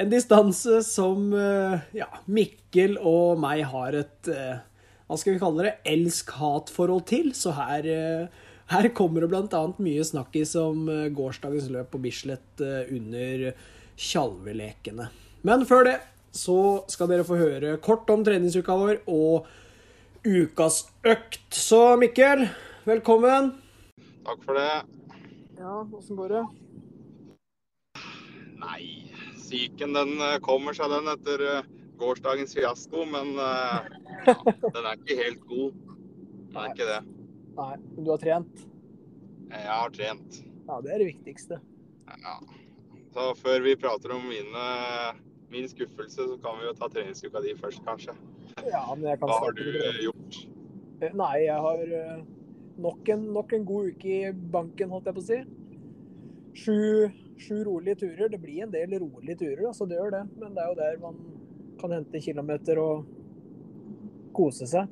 En distanse som eh, ja, Mikkel og meg har et eh, hva skal vi kalle det, elsk-hat-forhold til. Så her, eh, her kommer det bl.a. mye snakkis om gårsdagens løp på Bislett under Tjalvelekene. Men før det så skal dere få høre kort om treningsuka vår og ukas økt. Så Mikkel, velkommen. Takk for det. Ja, åssen går det? Nei, psyken den eh, kommer seg den etter eh, gårsdagens fiasko, men ja, den er ikke helt god. Den er ikke det. Nei, men du har trent? Jeg har trent. Ja, det er det viktigste. Ja. Så før vi prater om mine, min skuffelse, så kan vi jo ta treningsuka di først, kanskje. Ja, men jeg kan Hva har du gjort? Nei, jeg har nok en, nok en god uke i banken, holdt jeg på å si. Sju, sju rolige turer. Det blir en del rolige turer, altså det gjør det. Men det er jo der man kan hente kilometer og kose seg.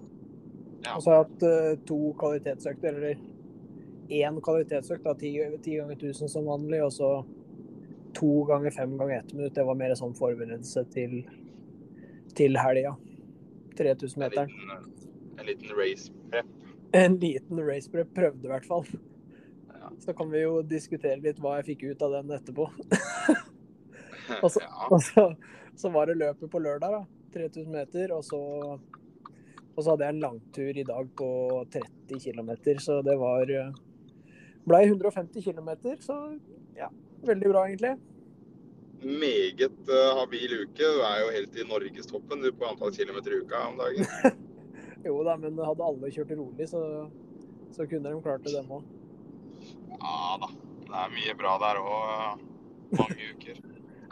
Ja. Og så har jeg hatt uh, to kvalitetsøkter, eller én kvalitetsøkt, da, ti, ti ganger 1000 som vanlig, og så to ganger fem ganger ett minutt. Det var mer sånn forberedelse til, til helga. 3000-meteren. En, en liten race prep. En liten race prep prøvde i hvert fall. Så kan vi jo diskutere litt hva jeg fikk ut av den etterpå. og så, Ja. og så, så var det løpet på lørdag, da. 3000 meter. Og så, og så hadde jeg en langtur i dag på 30 km, så det var Blei 150 km, så ja. Veldig bra, egentlig. Meget uh, habil uke. Du er jo helt i norgestoppen på antall kilometer i uka om dagen. Jo da, men hadde alle kjørt rolig, så, så kunne de klart det, dem òg. Ja da. Det er mye bra der òg. Mange uker.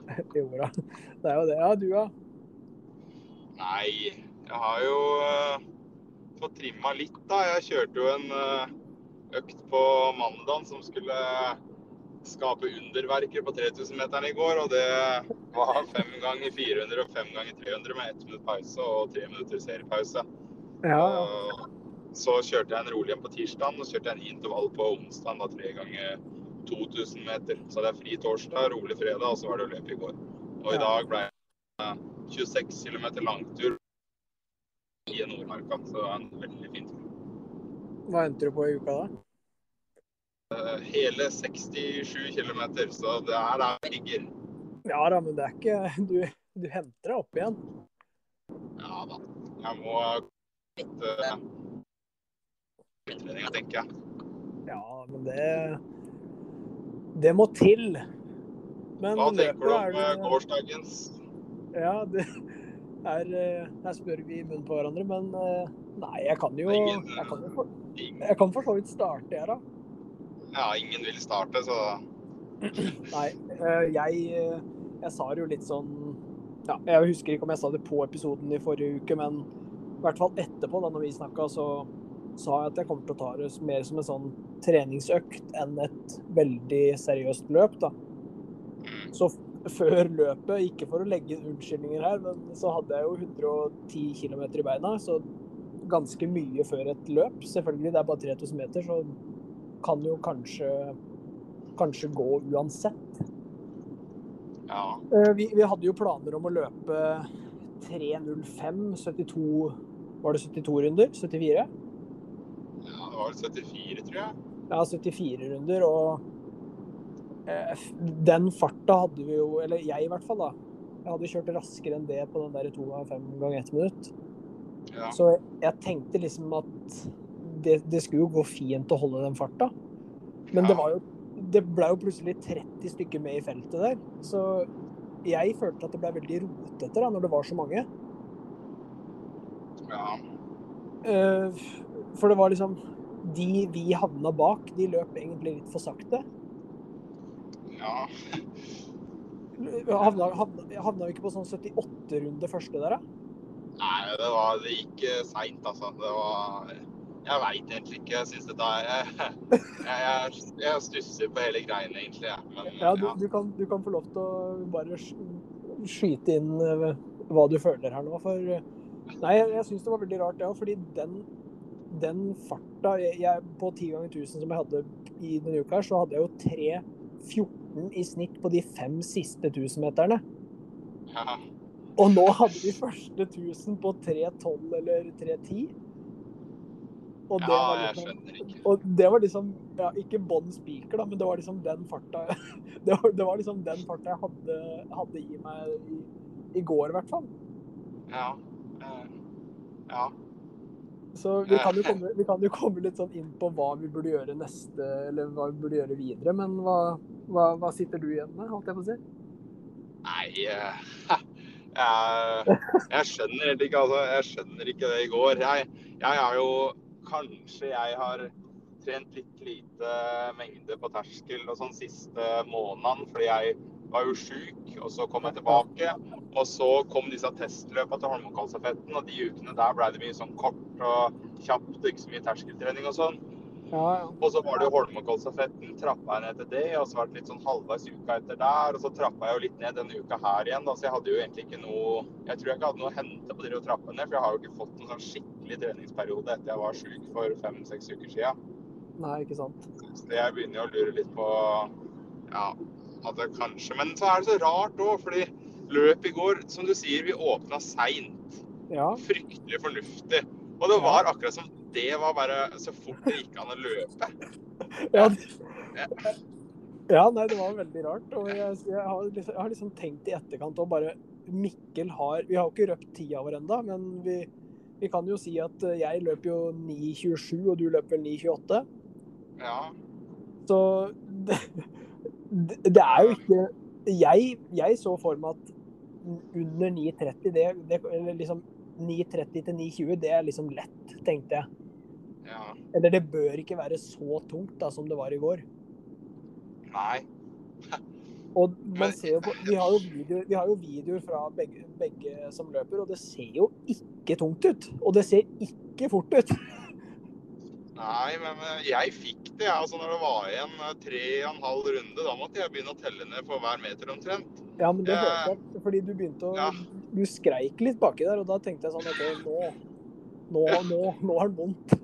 Jo da. Det er jo det. Ja, du, ja. Nei, jeg har jo uh, fått trimma litt, da. Jeg kjørte jo en uh, økt på mandag som skulle skape underverker på 3000-meteren i går. Og det var fem ganger 400 og fem ganger 300 med ett minutt pause og tre minutter seriepause. Ja, ja. Så kjørte jeg en rolig en på tirsdag, og så kjørte jeg en intervall på onsdag, da tre ganger 2000 meter. Så det er fri torsdag, rolig fredag, og så var det løp i går. Og i dag ble det 26 km langtur i Nordmarka, så det var en veldig fin tur. Hva endte du på i uka, da? Eh, Hele 67 km, så det er der jeg ligger. Ja da, men det er ikke Du, du henter deg opp igjen. Ja da. Jeg må litt treninga, tenker jeg. Ja, men det Det må til. Men Hva tenker du om eh, gårsdagens? Ja, det er eh, Her spør vi i munnen på hverandre, men eh, nei, jeg kan jo Jeg kan, jo jeg kan for så vidt starte, jeg, da. ja, ingen vil starte, så Nei, jeg, jeg sa det jo litt sånn ja, Jeg husker ikke om jeg sa det på episoden i forrige uke, men i hvert fall etterpå, da når vi snakka, så sa jeg at jeg kommer til å ta det mer som en sånn treningsøkt enn et veldig seriøst løp. da. Så før løpet, ikke for å legge inn unnskyldninger her, men så hadde jeg jo 110 km i beina, så ganske mye før et løp. Selvfølgelig, det er bare 3000 meter, så kan jo kanskje, kanskje gå uansett. ja. Eh, Vi, vi hadde jo planer om å løpe 3.05, 72 Var det 72 runder? 74? Ja, det var 74, tror jeg. Ja, 74 runder, og eh, den farta hadde vi jo Eller jeg, i hvert fall, da. Jeg hadde kjørt raskere enn det på den der 2 ganger 5 ganger 1 minutt. Ja. Så jeg tenkte liksom at det, det skulle jo gå fint å holde den farta. Men Ja. det var jo Det ble jo plutselig 30 stykker med i feltet der. Så jeg følte at det ble veldig rotete da, når det var så mange. ja. Eh, For det var liksom De vi havna bak, de løp egentlig litt for sakte. Ja. Havna, havna, havna vi ikke på sånn 78-runde første der, da? Nei, det, var, det gikk seint, altså. Det var Jeg veit egentlig ikke. Jeg syns dette er Jeg, jeg, jeg stusser på hele greiene, egentlig. Ja. Men, Ja, du, du, kan, du kan få lov til å bare skyte inn eh, hva du føler her nå. For eh, Nei, jeg, syns det var veldig rart, det òg. Fordi den, den farta jeg, På 10 ganger 1000 som jeg hadde i denne uka, så hadde jeg jo 3.14 i snitt på de fem siste 1000-meterne. ja. Og nå hadde vi første 1000 på 3.12 eller 3.10. Og det ja, var jeg liksom skjønner ikke. og det var liksom ja, Ikke bånn spiker, da, men det var liksom den farta Det var, det var liksom den farta jeg hadde, hadde i meg i, i går, i hvert fall. Ja. eh, Ja. Så vi kan, komme, vi kan jo komme litt sånn inn på hva vi burde gjøre neste Eller hva vi burde gjøre videre, men hva, hva, hva sitter du igjen med, holdt jeg på å si? Nei uh, jeg, jeg skjønner helt ikke, altså. Jeg skjønner ikke det i går. Jeg, jeg har jo Kanskje jeg har trent litt lite mengde på terskel og sånn siste måneden, fordi jeg var jo sjuk, og så kom jeg tilbake. Og så kom disse testløpene til Holmenkollstafetten, og de ukene der ble det mye sånn kort og kjapt, ikke så mye terskeltrening og sånn. Ja, ja. Og så var det jo Holmenkollstafetten, trappa jeg ned til det, og så var det litt sånn halvveis uka etter der. Og så trappa jeg jo litt ned denne uka her igjen, da, så jeg hadde jo egentlig ikke noe Jeg tror jeg ikke hadde noe å hente på de å trappe ned, for jeg har jo ikke fått noen sånn skikkelig treningsperiode etter jeg var sjuk for fem-seks uker siden. Nei, ikke sant. Så jeg begynner jo å lure litt på Ja, at det kanskje Men så er det så rart òg, fordi løpet i går, som du sier, vi åpna seint. Ja. Fryktelig fornuftig. Og det var akkurat som det var bare så fort det gikk an å løpe. Ja, ja nei, det var veldig rart. Og jeg, jeg, har, liksom, jeg har liksom tenkt i etterkant og bare Mikkel har Vi har jo ikke røpt tida vår ennå, men vi, vi kan jo si at eh, jeg løper jo 9.27, og du løper vel 9.28. Ja. Så det, det, det er jo ikke jeg, jeg så for meg at under 9.30, det, det liksom 9.30 til 9.20, det er liksom lett, tenkte jeg. Ja. Eller det bør ikke være så tungt da, som det var i går. Nei. Og man ser jo på, vi, har jo videoer, vi har jo videoer fra begge, begge som løper, og det ser jo ikke tungt ut. Og det ser ikke fort ut. Nei, men eh, jeg fikk det. Altså, når det var igjen eh, tre og en halv runde, da måtte jeg begynne å telle ned for hver meter omtrent. Ja, men det hørte jeg, fordi du begynte å Ja. Du skreik litt baki der, og da tenkte jeg sånn OK, nå Nå, nå, nå har den vondt.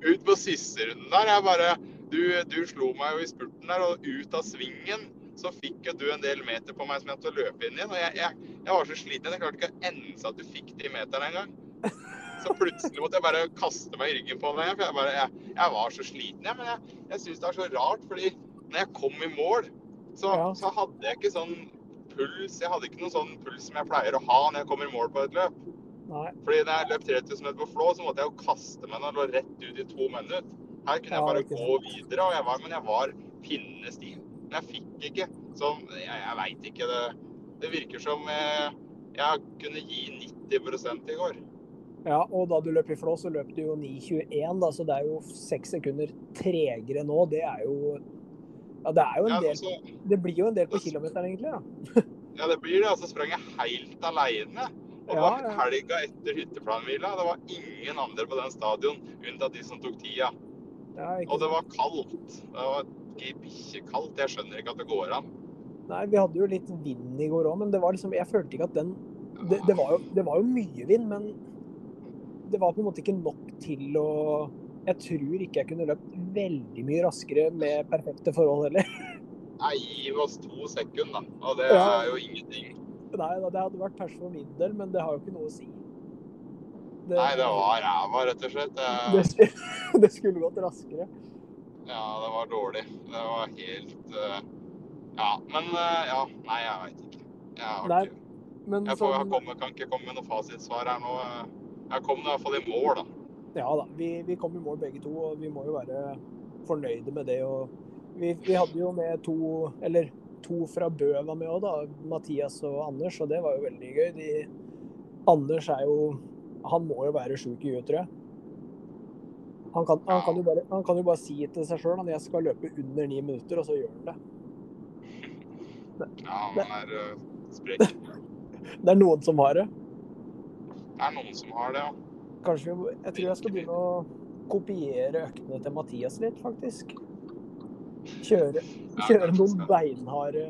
Ut på siste runden der, jeg bare du, du slo meg jo i spurten der, og ut av svingen så fikk jo du en del meter på meg som jeg måtte løpe inn igjen. Og jeg, jeg, jeg var så sliten. Jeg klarte ikke å ense at du fikk de meterne engang. Så plutselig måtte jeg bare kaste meg i ryggen på deg. For jeg, bare, jeg, jeg var så sliten, jeg. Men jeg, jeg syns det er så rart, fordi når jeg kom i mål, så, så hadde jeg ikke sånn puls. Jeg hadde ikke noen sånn puls som jeg pleier å ha når jeg kommer i mål på et løp. Nei. Fordi når jeg løp 3000 meter på Flå, så måtte jeg jo kaste meg når jeg lå rett ut i to minutter. Her kunne jeg bare ja, gå videre, og jeg var, men jeg var pinnestiv. Men jeg fikk ikke. Så jeg, jeg veit ikke. Det, det virker som jeg, jeg kunne gi 90% i går. Ja, og da du løp i Flå, så løp du jo 9,21, da, så det er jo seks sekunder tregere nå. Det er jo Ja, det Ja, en del så, Det blir jo en del på kilometeren, egentlig. Ja. ja, det blir det. Og så sprang jeg helt aleine. Og det Ja, var helga etter hytteplanhvila. Det var ingen andre på den stadion, unntatt de som tok tida. Ja, Og det var kaldt. Det var bikkjekaldt. Jeg skjønner ikke at det går an. Nei, vi hadde jo litt vind i går òg, men det var liksom Jeg følte ikke at den det, det, var jo, det var jo mye vind, men det var på en måte ikke nok til å Jeg tror ikke jeg kunne løpt veldig mye raskere med perfekte forhold heller. Nei, gi oss to sekunder, da. Og det Ja. er jo ingenting. Nei det hadde vært pers for min del, men det har jo ikke noe å si. Det, Nei, det var ræva, rett og slett. det, Det, skulle- det skulle gått raskere. ja, det var dårlig. Det var helt uh, Ja, men uh, Ja, nei, jeg veit ikke. Jeg har Nei, ikke Men Jeg får, jeg sånn, kommer, kan ikke komme med noe fasitsvar her nå. Jeg kom i hvert fall i mål, da. Ja da, vi, vi kom i mål begge to, og vi må jo være fornøyde med det. Og vi, vi hadde jo med to, eller to fra Bø var med òg, da. Mathias og Anders, og det var jo veldig gøy. De, Anders er jo Han må jo være sjuk i huet, tror jeg. Han kan, han, kan jo bare, han kan jo bare si til seg sjøl at jeg skal løpe under ni minutter, og så gjør han det. Ja, han er uh, sprek. Det er noen som har det. Det er noen som har det, ja. Kanskje Jeg tror jeg skal begynne å kopiere øktene til Mathias litt, faktisk. Kjøre, kjøre noen beinharde,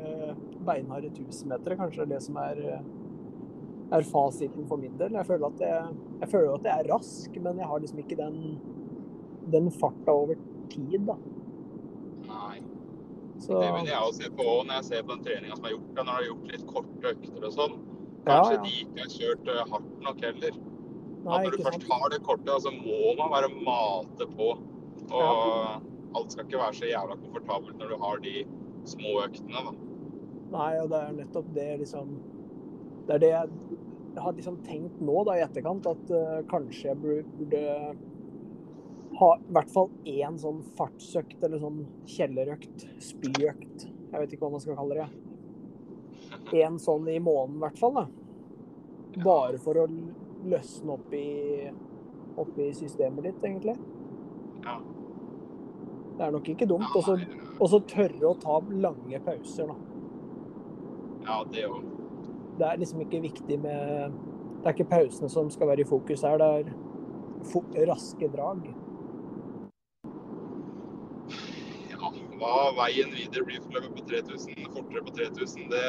beinharde tusenmetere, kanskje det som er, er fasiten for min del. Jeg føler at jeg, jeg føler at jeg er rask, men jeg har liksom ikke den, den farta over tid, da. Nei. Så Det vil jeg også se på når jeg ser på den treninga som er gjort. Når du har gjort litt korte økter og sånn. Kanskje ja. de ikke har kjørt eh, hardt nok heller. Nei, når du først sant. har det kortet, så må man bare mate på. Og alt skal ikke være så jævla komfortabelt når du har de små øktene, da. Nei, og det er nettopp det liksom Det er det jeg, har liksom tenkt nå da i etterkant, at uh, kanskje jeg burde, ha i hvert fall én sånn fartsøkt eller sånn kjellerøkt, spyøkt. Jeg vet ikke hva man skal kalle det. Én sånn i måneden i hvert fall, da. Bare for å løsne opp i, opp i systemet ditt, egentlig. Ja. Det er nok ikke dumt. Og så- tørre å ta lange pauser, da. Ja, det òg. Det er liksom ikke viktig med Det er ikke pausene som skal være i fokus her, det er raske drag. Ja, hva veien videre blir for løpet på 3000, fortere på 3000, det,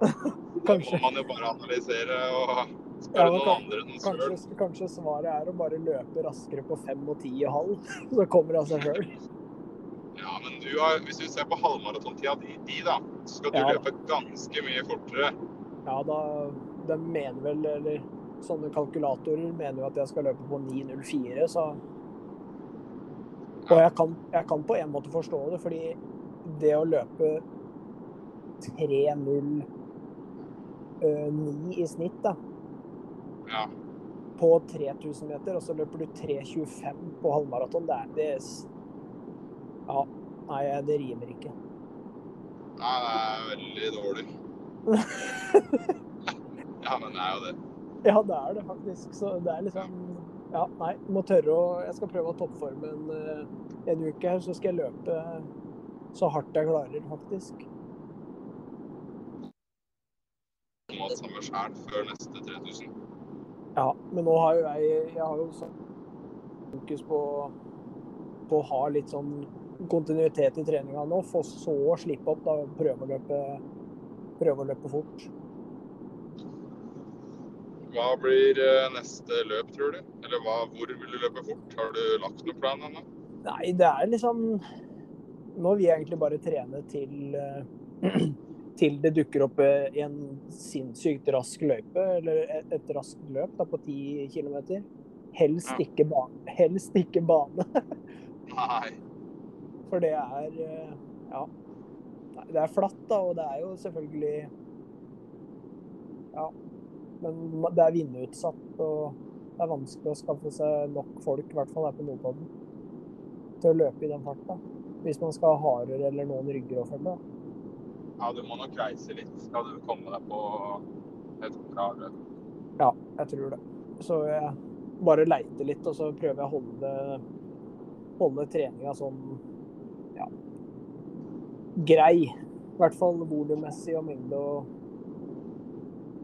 det må man jo bare analysere og Ja, noen kan- kanskje, kanskje svaret er å bare løpe raskere på fem og ti og halv, så kommer det av seg sjøl. Ja, men du har, hvis du ser på halvmaratontida di, di, da, så skal du Ja løpe ganske mye fortere. Ja, da De mener vel, eller sånne kalkulatorer mener jo at jeg skal løpe på 9.04, så Og jeg kan, jeg kan på en måte forstå det, fordi det å løpe 3.09 i snitt, da, Ja. på 3000 meter, og så løper du 3.25 på halvmaraton. Det er det Ja. Nei, det rimer ikke. Nei, det er veldig dårlig. ja, men det er jo det. Ja, det er det faktisk. Så det er liksom Ja, nei. Må tørre å Jeg skal prøve å toppforme en, eh, en uke her, så skal jeg løpe så hardt jeg klarer, faktisk. Må samme sjæl før neste 3000. Ja, men nå har jo jeg Jeg har jo sånn fokus på på å ha litt sånn kontinuitet i treninga nå, for så å slippe opp da og prøve å løpe prøve å løpe fort. Hva blir eh, neste løp, tror du? Eller hva, hvor vil du løpe fort? Har du lagt noen plan ennå? Nei, det er liksom Nå vil jeg egentlig bare trene til eh, til det dukker opp i en sinnssykt rask løype, eller et, et raskt løp da, på 10 km. Helst Ja. ikke bane. Helst ikke bane. Nei. For det er eh, Ja. Det er flatt, da, og det er jo selvfølgelig Ja. Men det er vindutsatt, og det er vanskelig å skaffe seg nok folk, i hvert fall her på Nordpolen, til å løpe i den farta. Hvis man skal ha harer eller noen rygger å følge. da. Ja, du må nok reise litt. Skal du komme deg på et bra løp? Ja, jeg tror det. Så jeg bare leiter litt, og så prøver jeg å holde, holde treninga sånn ja, grei. I hvert fall volummessig og mengde. Og,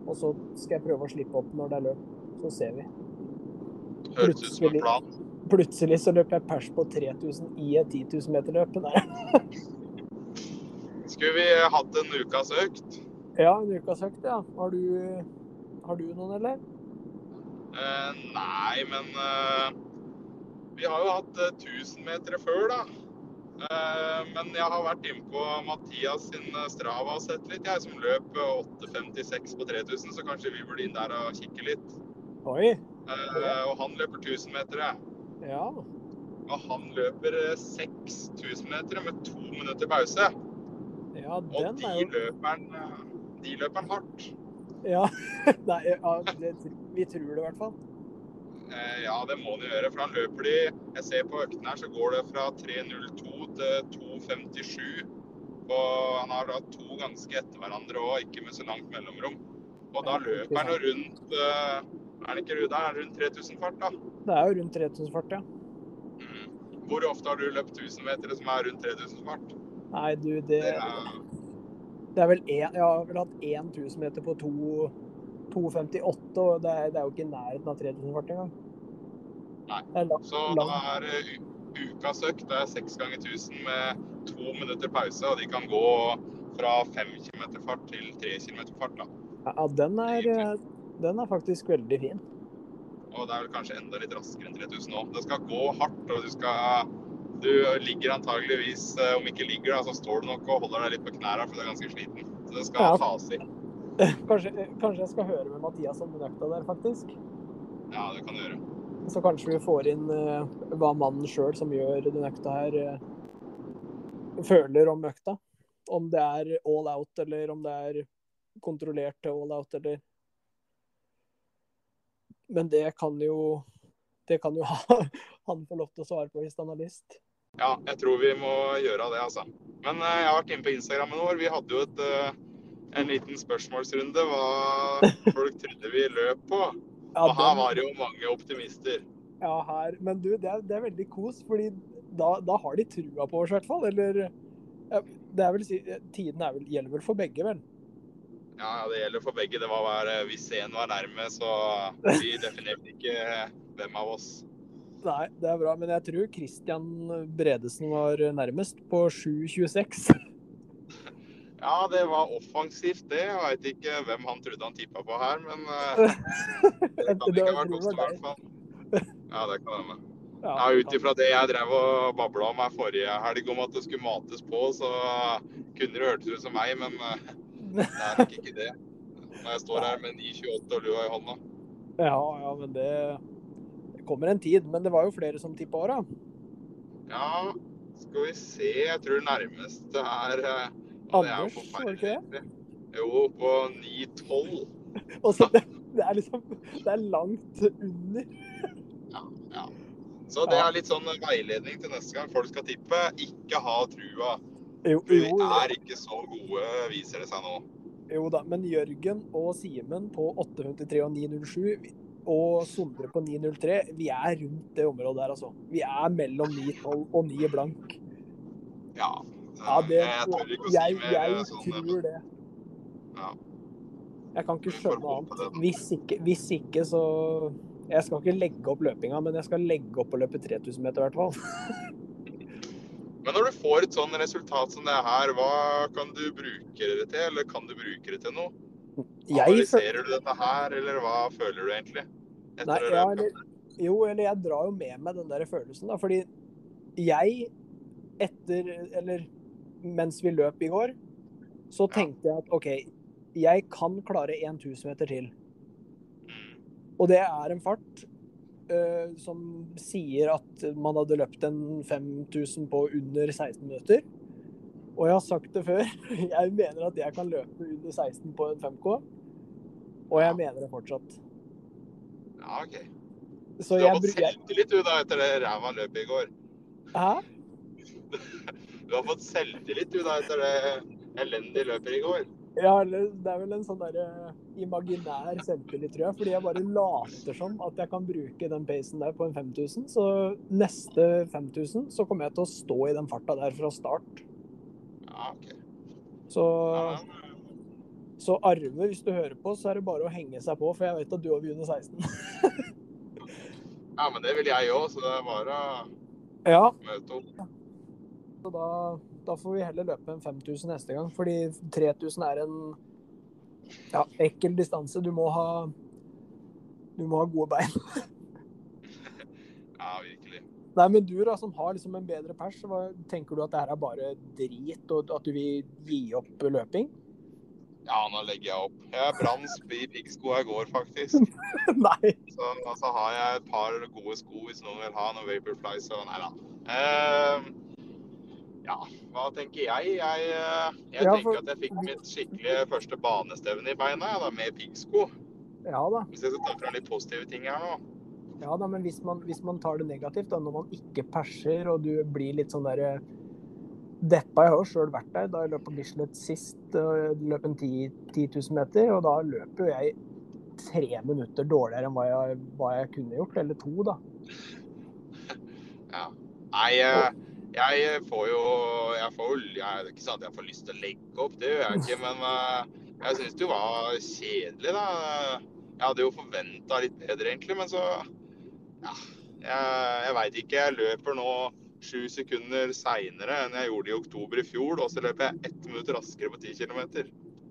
og så skal jeg prøve å slippe opp når det er løp. Så ser vi. Høres ut som en Plutselig. plan. Plutselig så løper jeg pers på 3000 i et 10 000 meter løp. Nei. Skulle vi hatt en ukas økt? Ja, en ukas økt, ja. Har du, har du noen, eller? Eh, nei, men eh, vi har jo hatt eh, 1000-metere før, da. Eh, men jeg har vært inne på Mathias sin eh, Strava og sett litt, jeg som løp eh, 8,56 på 3000, så kanskje vi burde inn der og kikke litt. Oi. Eh, og han løper 1000-metere. Ja. Og han løper eh, 6000-metere med to minutter pause. Ja, Og de jo løper han eh, de løper hardt. Ja. Nei, ja det, vi tror det i hvert fall. Eh, ja, det må de gjøre. For han løper de Jeg ser på økten her, så går det fra 3.02 til 2.57. Og han har da to ganske etter hverandre òg, ikke med så langt mellomrom. Og da løper han jo rundt eh, Er han ikke da er det rundt 3000 fart, da? Det er jo rundt 3000 fart, ja. Mm. Hvor ofte har du løpt 1000 meter som er rundt 3000 fart? Nei, du, det Det er, vel én Jeg har vel hatt 1000 meter på 2,58, og det er, det er jo ikke i nærheten av 3000 fart engang. Nei. Så da er u- ukas økt. Det er seks ganger 1000 med to minutter pause, og de kan gå fra 5 km fart til 3 km fart. da. Ja, den er, eh, den er faktisk veldig fin. Og det er vel kanskje enda litt raskere enn 3000 nå. Det skal gå hardt, og du skal Du ligger antageligvis, eh, om ikke ligger, da, så står du nok og holder deg litt på knærne, for du er ganske sliten. Så det skal Ja. tas i. Kanskje, kanskje jeg skal høre med Mathias om den økta der, faktisk. Ja, det kan du gjøre. Så kanskje vi får inn uh, hva mannen sjøl som gjør den økta her, uh, føler om økta. Om det er all out, eller om det er kontrollert til all out, eller Men det kan jo Det kan jo ha, han få lov til å svare på hvis han har lyst. Ja, jeg tror vi må gjøre det, altså. Men eh, jeg har vært inne på Instagrammen vår. Vi hadde jo et, eh, en liten spørsmålsrunde hva folk trodde vi løp på. Og her var det jo mange optimister. Ja, her. Men du, det er, det er veldig kos, fordi da, da har de trua på oss, i hvert fall. Eller det er vel, Tiden er vel, gjelder vel for begge, vel? Ja, det gjelder for begge. Det var bare hvis en var nærme, så vi definerte ikke hvem av oss. Nei, det er bra. Men jeg tror Christian Bredesen var nærmest, på 7,26. Ja, det var offensivt, det. Jeg veit ikke hvem han trodde han tippa på her, men eh, det kan ikke ha vært oss, i hvert fall. Ja, det kan hende. Ja, Ut ifra det jeg drev og babla om her forrige helg om at det skulle mates på, så kunne det hørtes ut som meg, men eh, det er nok ikke det. Når jeg står her med 9,28 og lua i hånda. ja, ja, men det kommer en tid. Men det var jo flere som tippa åra. Ja, skal vi se. Jeg tror nærmeste er eh, ja, er Anders, var det ikke det? Jo, på 9,12. Og så det, det er liksom Det er langt under. Ja, ja. Så det er litt sånn veiledning til neste gang folk skal tippe. Ikke ha trua. Jo, jo. vi er ikke så gode, viser det seg nå. jo da. Men Jørgen og Simen på 853 og 907 og Sondre på 903, vi er rundt det området der, altså. Vi er mellom 912 og 9 blank. Ja. Ja, det, jeg tør ikke å si jeg, mer. jeg sånn, tror det. Ja. Jeg kan ikke skjønne annet. Hvis ikke, hvis ikke, så Jeg skal ikke legge opp løpinga, men jeg skal legge opp å løpe 3000 meter, i hvert fall. Men når du får et sånn resultat som det her, hva kan du bruke det til? Eller kan du bruke det til noe? Analyserer du dette her, eller hva føler du egentlig? Nei, ja, eller, jo, eller jeg drar jo med meg den der følelsen, da. Fordi jeg, etter Eller mens vi løp i går, så tenkte jeg at OK, jeg kan klare 1000 meter til. Mm. Og det er en fart uh, som sier at man hadde løpt en 5000 på under 16 minutter. Og jeg har sagt det før, jeg mener at jeg kan løpe under 16 på en 5K. Og jeg mener det fortsatt. Ja, OK. Så Du har fått selvtillit du da, etter det ræva løpet i går. Hæ? Du har fått selvtillit du da, etter det elendige løpet i går. Ja, det er vel en sånn der eh, imaginær selvtillit, tror jeg. Fordi jeg bare later som at jeg kan bruke den pacen der på en 5000. Så neste 5000 så kommer jeg til å stå i den farta der fra start. Ja, OK. Så, Ja, så Arve, hvis du hører på, så er det bare å henge seg på, for jeg vet at du har under 16. ja, men det vil jeg òg, så det er bare å Ja, møte opp. så da, da får vi heller løpe en 5000 neste gang. Fordi 3000 er en ja, ekkel distanse. Du må ha du må ha gode bein. Ja, virkelig. Nei, men du da, som har liksom en bedre pers, hva, tenker du at det her er bare drit, og at du vil gi opp løping? Ja, nå legger jeg opp. Jeg brant i piggskoa i går, faktisk. Nei. Så altså, har jeg et par gode sko hvis noen vil ha noen Vaporfly, så nei da. Uh, ja, hva tenker jeg? Jeg, eh, jeg Ja, tenker for- at jeg fikk mitt skikkelige første banestevne i beina, ja, da, med piggsko. Ja da. Hvis jeg skal ta fram litt positive ting her nå. Ja da, men hvis man, hvis man tar det negativt, da, når man ikke perser og du blir litt sånn derre deppa Jeg har jo sjøl vært der da jeg løp på Bislett sist. Løp en 10 10 000 meter, og da løper jo jeg tre minutter dårligere enn hva jeg, hva jeg kunne gjort. Eller to, da. Ja. Nei, eh, Jeg får jo Jeg får jo jeg, ikke sant at jeg får lyst til å legge opp, det gjør jeg ikke. Men uh, jeg syns det var kjedelig, da. Jeg hadde jo forventa litt bedre, egentlig. Men så Ja. Jeg, jeg veit ikke. Jeg løper nå sju sekunder seinere enn jeg gjorde i oktober i fjor. Og så løper jeg ett minutt raskere på ti km.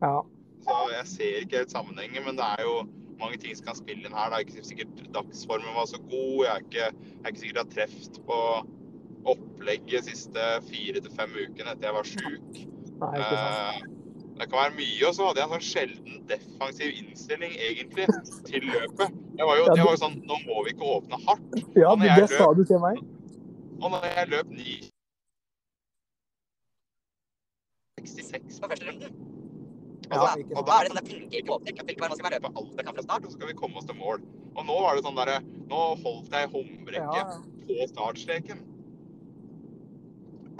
Ja. Så jeg ser ikke helt sammenhengen, men det er jo mange ting som kan spille inn her. Det er ikke sikkert dagsformen var så god. Jeg er ikke, jeg er ikke sikkert jeg har truffet på opplegget siste fire til fem ukene etter jeg var sjuk. Eh, det kan være mye. Og så hadde jeg en sånn sjelden defensiv innstilling egentlig til løpet. Jeg var jo, Ja, jeg var jo sånn Nå må vi ikke åpne hardt. Ja, men det sa du til meg. Og når jeg løp 9,66 på første runde Altså, og da er det sånn, det funker ikke åpning. Jeg ikke bare, Nå skal vi løpe alt jeg kan fra start, og så skal vi komme oss til mål. Og nå var det sånn derre Nå holdt jeg håndbrekket Ja, ja. på startstreken.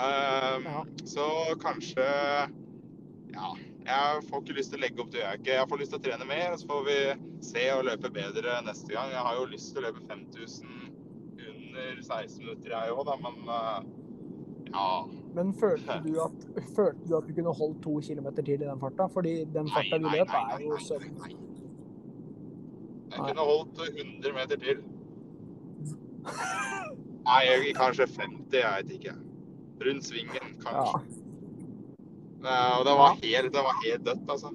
Um. Så kanskje Ja. Jeg får ikke lyst til å legge opp, det gjør jeg ikke. Jeg får lyst til å trene mer, og så får vi se og løpe bedre neste gang. Jeg har jo lyst til å løpe 5000 under 16 minutter, jeg òg, da, men eh, ja. Men følte du, at, følte du at du kunne holdt to kilometer til i den farta? Fordi den farta du løp, er nei, søvn. nei, nei, nei. Jeg kunne holdt 100 meter til. Nei, jeg, kanskje 50, jeg vet ikke. Rundt svingen, kanskje. Eh, og det var helt, det var helt dødt, altså.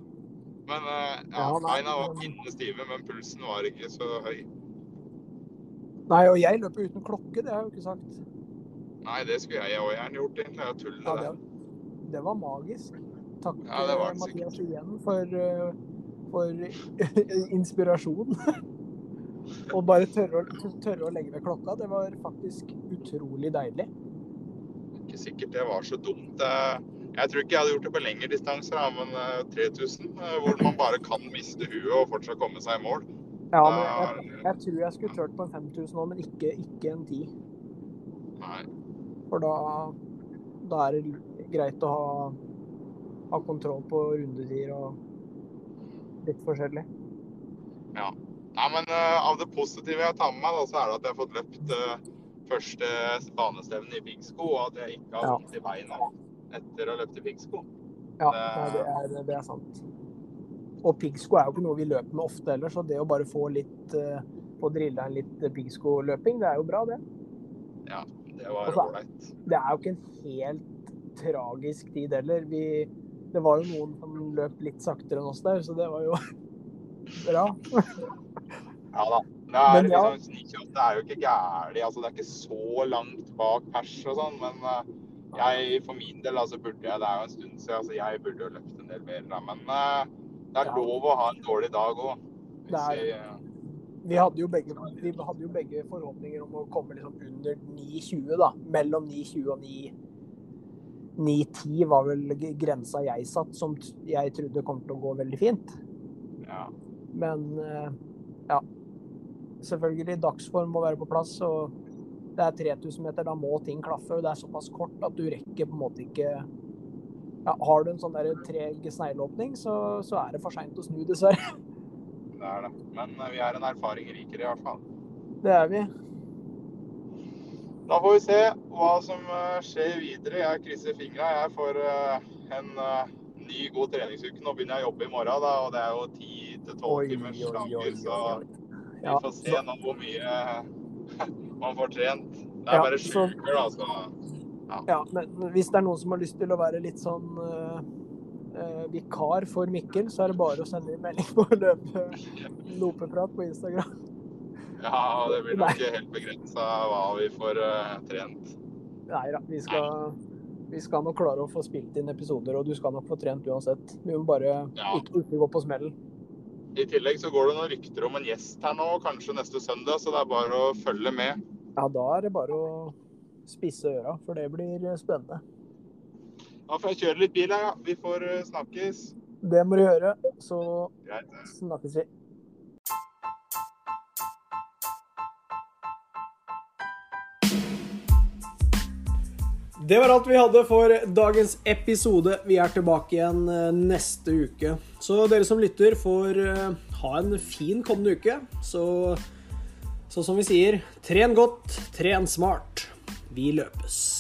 Men eh, ja, beina var pinne stive, men pulsen var ikke så høy. Nei, og jeg løper uten klokke, det har jeg jo ikke sagt. Nei, det skulle jeg òg gjerne gjort, egentlig. Jeg tuller Ja, det. det, det var magisk. Takk, Ja, det var Mathias sikkert. Igjen for, eh, for inspirasjon. Og bare tørre å, tørre å legge ved klokka. Det var faktisk utrolig deilig. Ikke sikkert det var så dumt. Eh, Jeg tror ikke jeg hadde gjort det på lengre distanser, men eh, 3000, eh, hvor man bare kan miste huet og fortsatt komme seg i mål. Ja, men jeg, jeg tror jeg skulle tørt på en 5000 nå, men ikke, ikke en 10. Nei. For da, da er det greit å ha, ha kontroll på rundetider og litt forskjellig. Nei, men uh, av det positive jeg tar med meg, da, så er det at jeg har fått løpt uh, første banestevne i piggsko, og at jeg ikke har Ja. vondt i beina etter å ha løpt i piggsko. Ja, Det- er, det er sant. Og piggsko er jo ikke noe vi løper med ofte heller, så det å bare få litt På få drilla en litt piggsko-løping, det er jo bra, det. Ja, det var Og så- ålreit. Det er jo ikke en helt tragisk tid heller. Vi, det var jo noen som løp litt saktere enn oss der, så det var jo bra. Ja da. Det er, Men ja. liksom, 928 er jo ikke gærlig. Altså, det er ikke så langt bak pers og sånn, men eh, jeg for min del altså, burde jeg Det er jo en stund siden, altså, jeg burde jo løpt en del mer, da. Men eh, det er lov å ha en dårlig dag òg. Er Vi hadde jo begge, vi hadde jo begge forhåpninger om å komme liksom under 9,20, da. Mellom 9,20 og 9,10 var vel grensa jeg satt, som jeg trodde kom til å gå veldig fint. ja. Men eh, ja. Selvfølgelig, dagsform må være på plass. og Det er 3000 meter, da må ting klaffe. og Det er såpass kort at du rekker på en måte ikke ja, Har du en sånn der treg snegleåpning, så, så er det for seint å snu, dessverre. Det er det. Men eh, vi er en erfaring rikere, i hvert fall. Det er vi. Da får vi se hva som eh, skjer videre. Jeg krysser fingra jeg for eh, en ny, god treningsuke. Nå begynner jeg å jobbe i morgen, da, og det er jo 10-12 tolv timers oi. Så vi får se nå hvor mye man får trent. Det er Ja, bare så- sju uker, da, så Ja, men hvis det er noen som har lyst til å være litt sånn uh, uh, vikar for Mikkel, så er det bare å sende inn melding på løpe lopeprat på Instagram. ja, det blir nok helt begrensa hva vi får uh, trent. Nei da, vi skal, vi skal nok klare å få spilt inn episoder, og du skal nok få trent uansett. Vi må bare Ja. ikke, ikke gå på smellen. I tillegg så går det noen rykter om en gjest her nå, kanskje neste søndag, så det er bare å følge med. Ja, da er det bare å spisse øra, for det blir spennende. Da får jeg kjøre litt bil her, ja. Vi får eh, snakkes. Det må du gjøre, så snakkes vi. Det var alt vi hadde for dagens episode. Vi er tilbake igjen eh, neste uke. Så dere som lytter, får eh, ha en fin kommende uke. Så så som vi sier, tren godt, tren smart. Vi løpes.